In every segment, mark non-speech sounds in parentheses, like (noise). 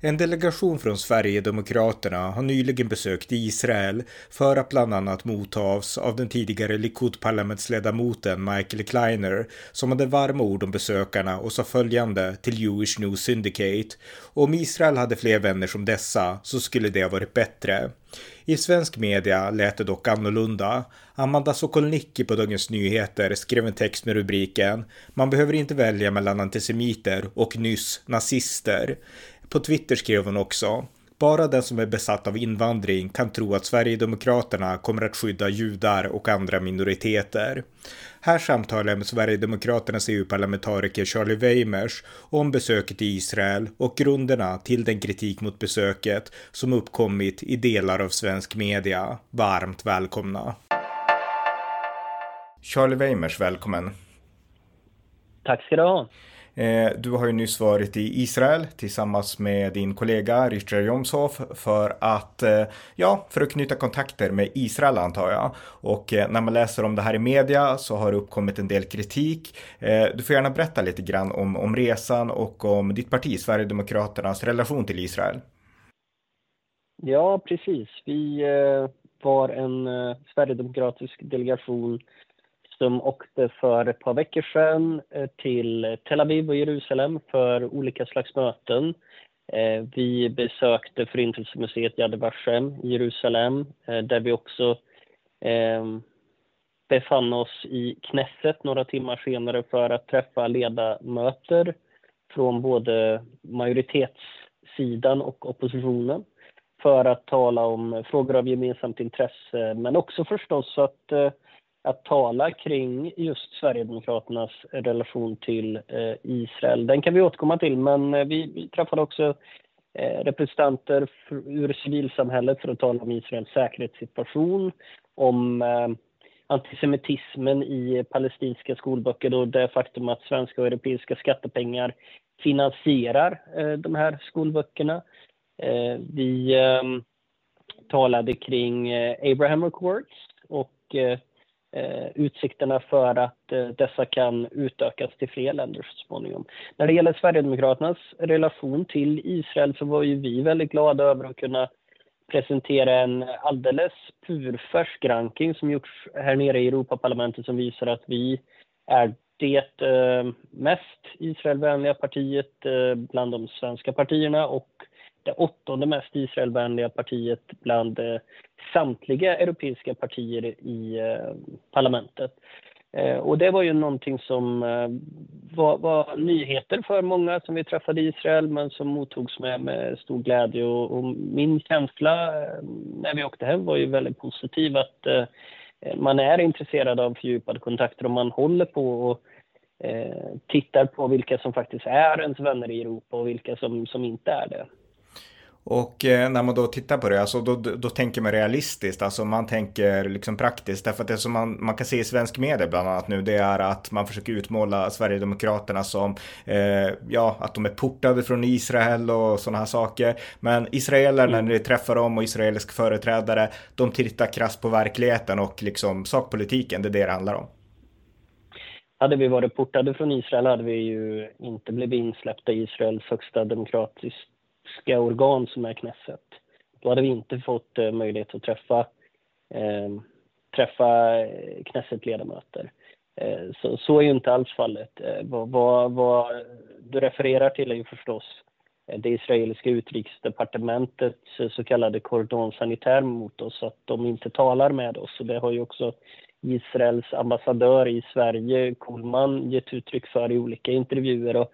En delegation från Sverigedemokraterna har nyligen besökt Israel för att bland annat mottas av den tidigare Likud-parlamentsledamoten Michael Kleiner som hade varma ord om besökarna och sa följande till Jewish News Syndicate. Om Israel hade fler vänner som dessa så skulle det ha varit bättre. I svensk media lät det dock annorlunda. Amanda Sokolnicki på Dagens Nyheter skrev en text med rubriken “Man behöver inte välja mellan antisemiter och nyss nazister”. På Twitter skrev hon också bara den som är besatt av invandring kan tro att Sverigedemokraterna kommer att skydda judar och andra minoriteter. Här samtalar jag med Sverigedemokraternas EU-parlamentariker Charlie Weimers om besöket i Israel och grunderna till den kritik mot besöket som uppkommit i delar av svensk media. Varmt välkomna! Charlie Weimers, välkommen! Tack ska du ha! Eh, du har ju nyss varit i Israel tillsammans med din kollega Richard Jomshoff för att, eh, ja, för att knyta kontakter med Israel antar jag. Och eh, när man läser om det här i media så har det uppkommit en del kritik. Du får gärna berätta lite grann om, om resan och om ditt parti, Sverigedemokraternas relation till Israel. Ja, precis. Vi var en sverigedemokratisk delegation som åkte för ett par veckor sedan eh, till Tel Aviv och Jerusalem för olika slags möten. Eh, vi besökte Förintelsemuseet Yad Vashem i Jerusalem eh, där vi också befann oss i Knesset några timmar senare för att träffa ledamöter från både majoritetssidan och oppositionen för att tala om frågor av gemensamt intresse men också förstås att att tala kring just Sverigedemokraternas relation till eh, Israel. Den kan vi återkomma till, men eh, vi, vi träffade också eh, representanter ur civilsamhället för att tala om Israels säkerhetssituation, om eh, antisemitismen i palestinska skolböcker och det faktum att svenska och europeiska skattepengar finansierar eh, de här skolböckerna. Eh, vi talade kring Abraham Accords och eh, utsikterna för att eh, dessa kan utökas till fler länder så småningom. När det gäller Sverigedemokraternas relation till Israel så var ju vi väldigt glada över att kunna presentera en alldeles purfärsk ranking som gjorts här nere i Europaparlamentet som visar att vi är det eh, mest Israelvänliga partiet eh, bland de svenska partierna och det åttonde mest Israelvänliga partiet bland eh, samtliga europeiska partier i eh, parlamentet. Eh, och det var ju någonting som var, var, nyheter för många som vi träffade i Israel men som mottogs med, med stor glädje. Och, och, min känsla när vi åkte hem var ju väldigt positiv att man är intresserad av fördjupade kontakter och man håller på och tittar på vilka som faktiskt är ens vänner i Europa och vilka som, som inte är det. Och eh, när man då tittar på det, alltså då, då tänker man realistiskt, alltså man tänker liksom praktiskt. Därför att det som man, man kan se i svensk media bland annat nu, det är att man försöker utmåla Sverigedemokraterna som, eh, ja, att de är portade från Israel och sådana här saker. Men israeler, mm. när ni träffar dem och israeliska företrädare, de tittar krasst på verkligheten och liksom sakpolitiken, det är det det handlar om. Hade vi varit portade från Israel hade vi ju inte blivit insläppta i Israels högsta demokratiskt politiska organ som är Knesset. Då hade vi inte fått eh, möjlighet att träffa, ehm, eh, träffa Knesset-ledamöter. Eh, så, så är ju inte alls fallet. Eh, vad, vad, vad, du refererar till är ju förstås eh, det israeliska utrikesdepartementets så kallade kordon sanitär mot oss, att de inte talar med oss. Och det har ju också Israels ambassadör i Sverige, Kolman, gett uttryck för i olika intervjuer. Och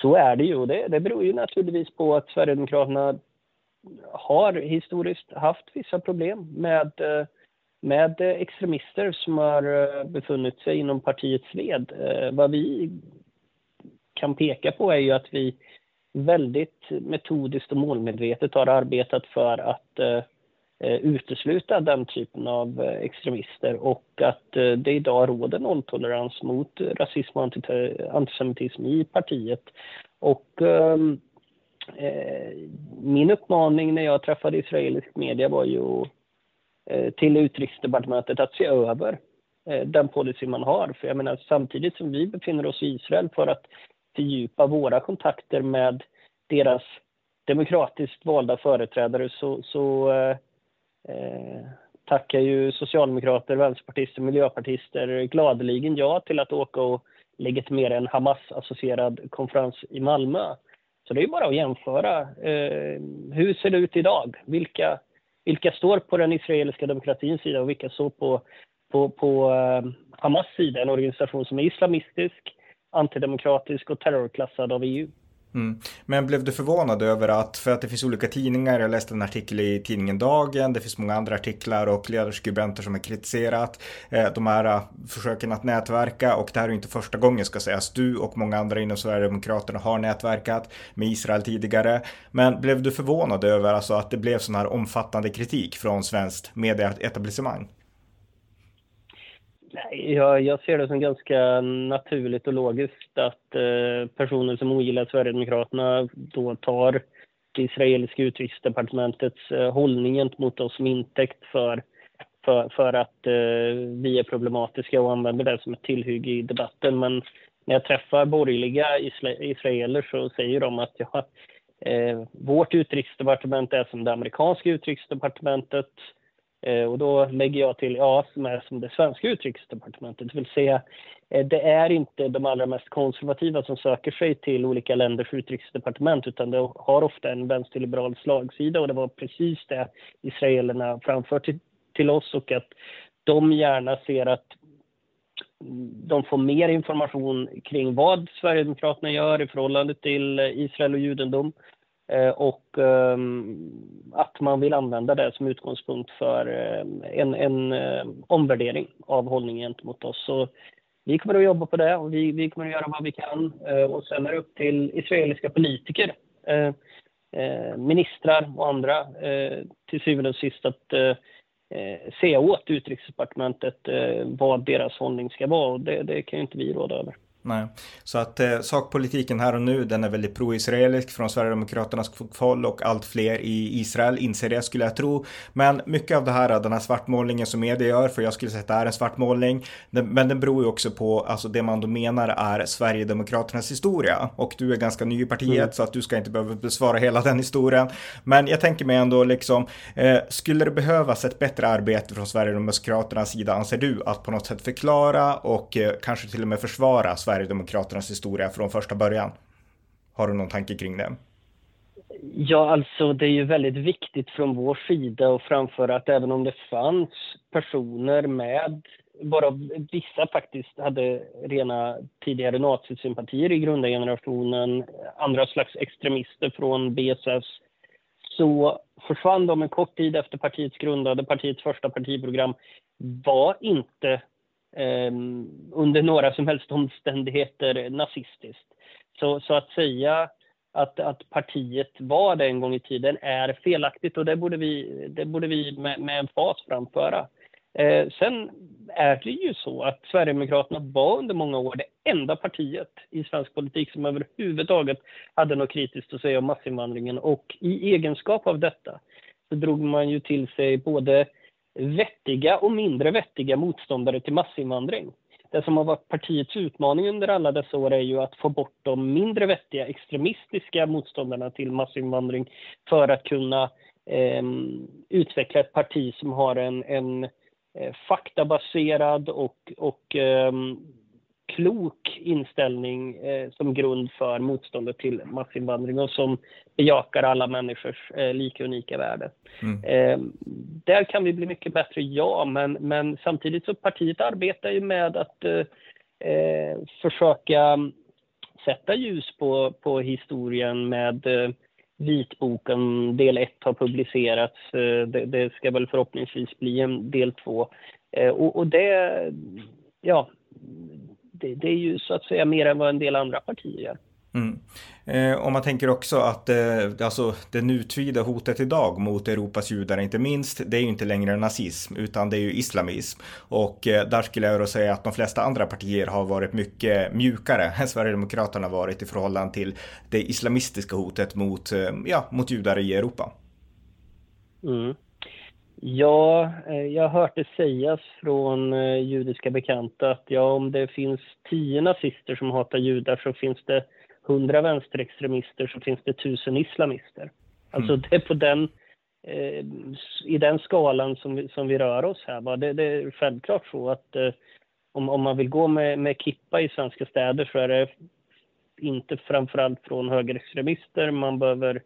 så är det ju. Det, det beror ju naturligtvis på att Sverigedemokraterna har historiskt haft vissa problem med, eh, med extremister som har eh, befunnit sig inom partiets led. Eh, vad vi kan peka på är ju att vi väldigt metodiskt och målmedvetet har arbetat för att eh, Eh, utesluta den typen av eh, extremister och att eh, det idag råder nolltolerans mot rasism och antisemitism i partiet. Och ehm, eh, min uppmaning när jag träffade israelisk media var ju eh, till utrikesdepartementet att se över eh, den policy man har. För jag menar samtidigt som vi befinner oss i Israel för att fördjupa våra kontakter med deras demokratiskt valda företrädare så, så eh, tackar ju socialdemokrater, vänsterpartister, miljöpartister gladeligen ja till att åka och legitimera en Hamas-associerad konferens i Malmö. Så det är bara att jämföra. Eh, hur ser det ut idag? Vilka, vilka står på den israeliska demokratins sida och vilka står på, på, på eh, Hamas sida, en organisation som är islamistisk, antidemokratisk och terrorklassad av EU? Mm. Men blev du förvånad över att, för att det finns olika tidningar, jag läste en artikel i tidningen Dagen, det finns många andra artiklar och ledarskribenter som har kritiserat eh, de här eh, försöken att nätverka och det här är inte första gången ska sägas. Du och många andra inom Sverigedemokraterna har nätverkat med Israel tidigare. Men blev du förvånad över alltså att det blev sån här omfattande kritik från svenskt medieetablissemang? Nej, jag, jag, ser det som ganska naturligt och logiskt att eh, personer som ogillar Sverigedemokraterna då tar det israeliska utrikesdepartementets eh, hållning gentemot oss som intäkt för, för, för att eh, vi är problematiska och använder det som ett tillhygge i debatten. Men när jag träffar borgerliga israeler så säger de att ja, eh, vårt utrikesdepartement är som det amerikanska utrikesdepartementet Eh, och då lägger jag till, ja, som är som det svenska utrikesdepartementet, det vill säga eh, det är inte de allra mest konservativa som söker sig till olika länders utrikesdepartement utan det har ofta en vänsterliberal slagsida och det var precis det israelerna framför till, till oss och att de gärna ser att de får mer information kring vad Sverigedemokraterna gör i förhållande till Israel och judendom. Eh, Eh, och ehm, att man vill använda det som utgångspunkt för eh, en, en eh, omvärdering av hållningen gentemot oss. Så vi kommer att jobba på det och vi, vi kommer att göra vad vi kan. Och sen är det upp till israeliska politiker, ministrar och andra till syvende och sist att se åt utrikesdepartementet vad deras hållning ska vara och det, det kan ju inte vi råda över. Nej, så att eh, sakpolitiken här och nu, den är väldigt pro-israelisk från Sverigedemokraternas håll och allt fler i Israel inser det skulle jag tro. Men mycket av det här, den här svartmålningen som media gör, för jag skulle säga att det är en svartmålning, den, men den beror ju också på, alltså det man då menar är Sverigedemokraternas historia. Och du är ganska ny i partiet mm. så att du ska inte behöva besvara hela den historien. Men jag tänker mig ändå liksom, eh, skulle det behövas ett bättre arbete från Sverigedemokraternas sida, anser du, att på något sätt förklara och eh, kanske till och med försvara Sverige Sverigedemokraternas historia från första början? Har du någon tanke kring det? Ja, alltså det är ju väldigt viktigt från vår sida att framföra att även om det fanns personer med, bara vissa faktiskt hade rena tidigare nazisympatier i grundargenerationen, andra slags extremister från BSS, så försvann de en kort tid efter partiets grundade, partiets första partiprogram var inte Ehm, under några som helst omständigheter nazistiskt. Så, så att säga att, att partiet var det en gång i tiden är felaktigt och det borde vi, det borde vi med, med en fas framföra. Eh, sen är det ju så att Sverigedemokraterna var under många år det enda partiet i svensk politik som överhuvudtaget hade något kritiskt att säga om massinvandringen och i egenskap av detta så drog man ju till sig både vettiga och mindre vettiga motståndare till massinvandring. Det som har varit partiets utmaning under alla dessa år är ju att få bort de mindre vettiga extremistiska motståndarna till massinvandring för att kunna eh, utveckla ett parti som har en, en eh, faktabaserad och, och eh, klok inställning eh, som grund för motståndet till massinvandring och som bejakar alla människors eh, lika unika värde. Mm. Eh, där kan vi bli mycket bättre, ja, men, men samtidigt så partiet arbetar ju med att eh, eh, försöka sätta ljus på, på historien med eh, vitboken del 1 har publicerats. Det, det, ska väl förhoppningsvis bli en del 2. Och, och det, ja, det, det, är ju så att säga mer än vad en del andra partier gör. Mm. Eh, om man tänker också att eh, alltså, det nutida hotet idag mot Europas judar, inte minst, det är ju inte längre nazism, utan det är ju islamism. Och eh, där skulle jag då säga att de flesta andra partier har varit mycket mjukare (laughs) än Sverigedemokraterna varit i förhållande till det islamistiska hotet mot, eh, ja, mot judar i Europa. Mm. Ja, eh, jag har hört det sägas från eh, judiska bekanta att ja, om det finns tio nazister som hatar judar så finns det hundra vänsterextremister så finns det tusen islamister. Alltså mm. det är på den, eh, i den skalan som vi, som vi rör oss här. Va? Det, det är självklart så att eh, om, om man vill gå med, med kippa i svenska städer så är det inte framförallt från högerextremister man behöver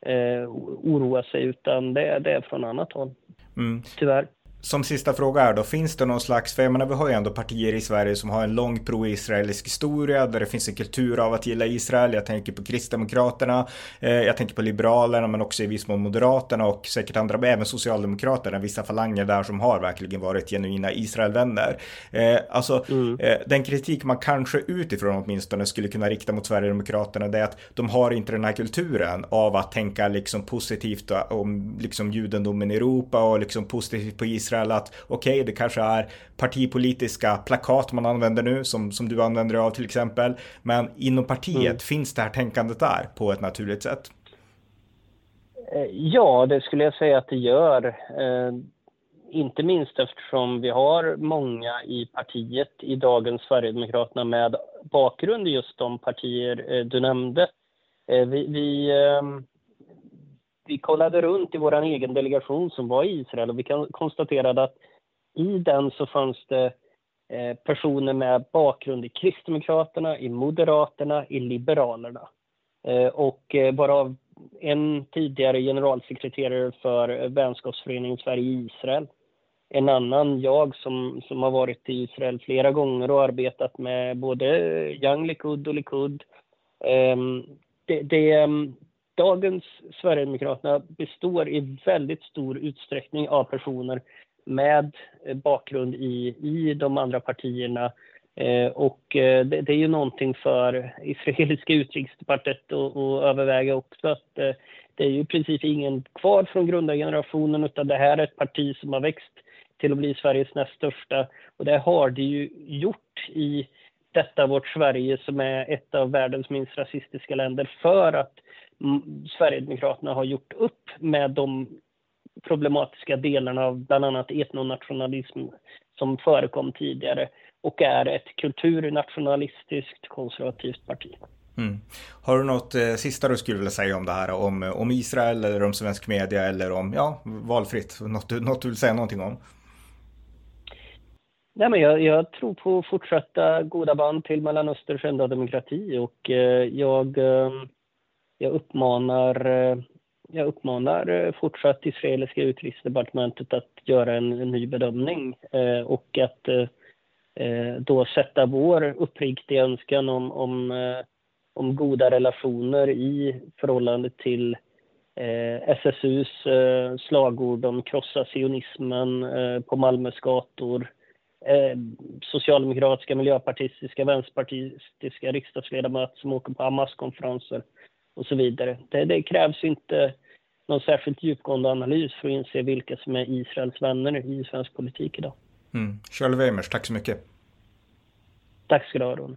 eh, oroa sig utan det, det är från annat håll. Mm. Tyvärr som sista fråga är då, finns det någon slags, för jag menar vi har ju ändå partier i Sverige som har en lång pro-israelisk historia där det finns en kultur av att gilla Israel. Jag tänker på Kristdemokraterna, eh, jag tänker på Liberalerna men också i viss mån Moderaterna och säkert andra, även Socialdemokraterna, vissa falanger där som har verkligen varit genuina Israelvänner. Eh, alltså mm. eh, den kritik man kanske utifrån åtminstone skulle kunna rikta mot Sverigedemokraterna det är att de har inte den här kulturen av att tänka liksom positivt om liksom judendomen i Europa och liksom positivt på Israel Israel att okej, okay, det kanske är partipolitiska plakat man använder nu som, som du använder av till exempel. Men inom partiet mm. finns det här tänkandet där på ett naturligt sätt? Eh, ja, det skulle jag säga att det gör. Eh, inte minst eftersom vi har många i partiet i dagens Sverigedemokraterna med bakgrund i just de partier eh, du nämnde. Vi, vi, vi kollade runt i vår egen delegation som var i Israel och vi konstaterade att i den så fanns det eh, personer med bakgrund i Kristdemokraterna, i Moderaterna, i Liberalerna. Eh, och eh, varav en tidigare generalsekreterare för vänskapsföreningen Sverige-Israel. En annan, jag, som, som har varit i Israel flera gånger och arbetat med både Young Likud och Likud. Ehm, det, det, ehm, dagens Sverigedemokraterna består i väldigt stor utsträckning av personer med eh, bakgrund i, i de andra partierna. Eh, och eh, det, det, är ju någonting för israeliska utrikesdepartementet att överväga också. Att, eh, det är ju i princip ingen kvar från grundargenerationen utan det här är ett parti som har växt till att bli Sveriges näst största. Och det har det ju gjort i detta vårt Sverige som är ett av världens minst rasistiska länder för att Sverigedemokraterna har gjort upp med de problematiska delarna av bland annat etnonationalism som förekom tidigare och är ett kulturnationalistiskt konservativt parti. Mm. Har du något eh, sista du skulle vilja säga om det här? Om, om Israel eller om svensk media eller om, ja, valfritt? Något, något du vill säga någonting om? Nej, men jag, jag, tror på fortsatta goda band till Mellanösterns enda demokrati och eh, jag eh, jag uppmanar, eh, jag uppmanar eh, fortsatt israeliska utrikesdepartementet att göra en, en ny bedömning eh, och att eh, då sätta vår uppriktiga önskan om, om, om goda relationer i förhållande till SSUs slagord om krossa sionismen på Malmös gator. Socialdemokratiska, miljöpartistiska, vänsterpartistiska riksdagsledamöter som åker på Hamas-konferenser och så vidare. Det, det krävs inte någon särskilt djupgående analys för att inse vilka som är Israels vänner i svensk politik idag. Mm. Charlie Weimers, tack så mycket. Tack ska du ha, Ron.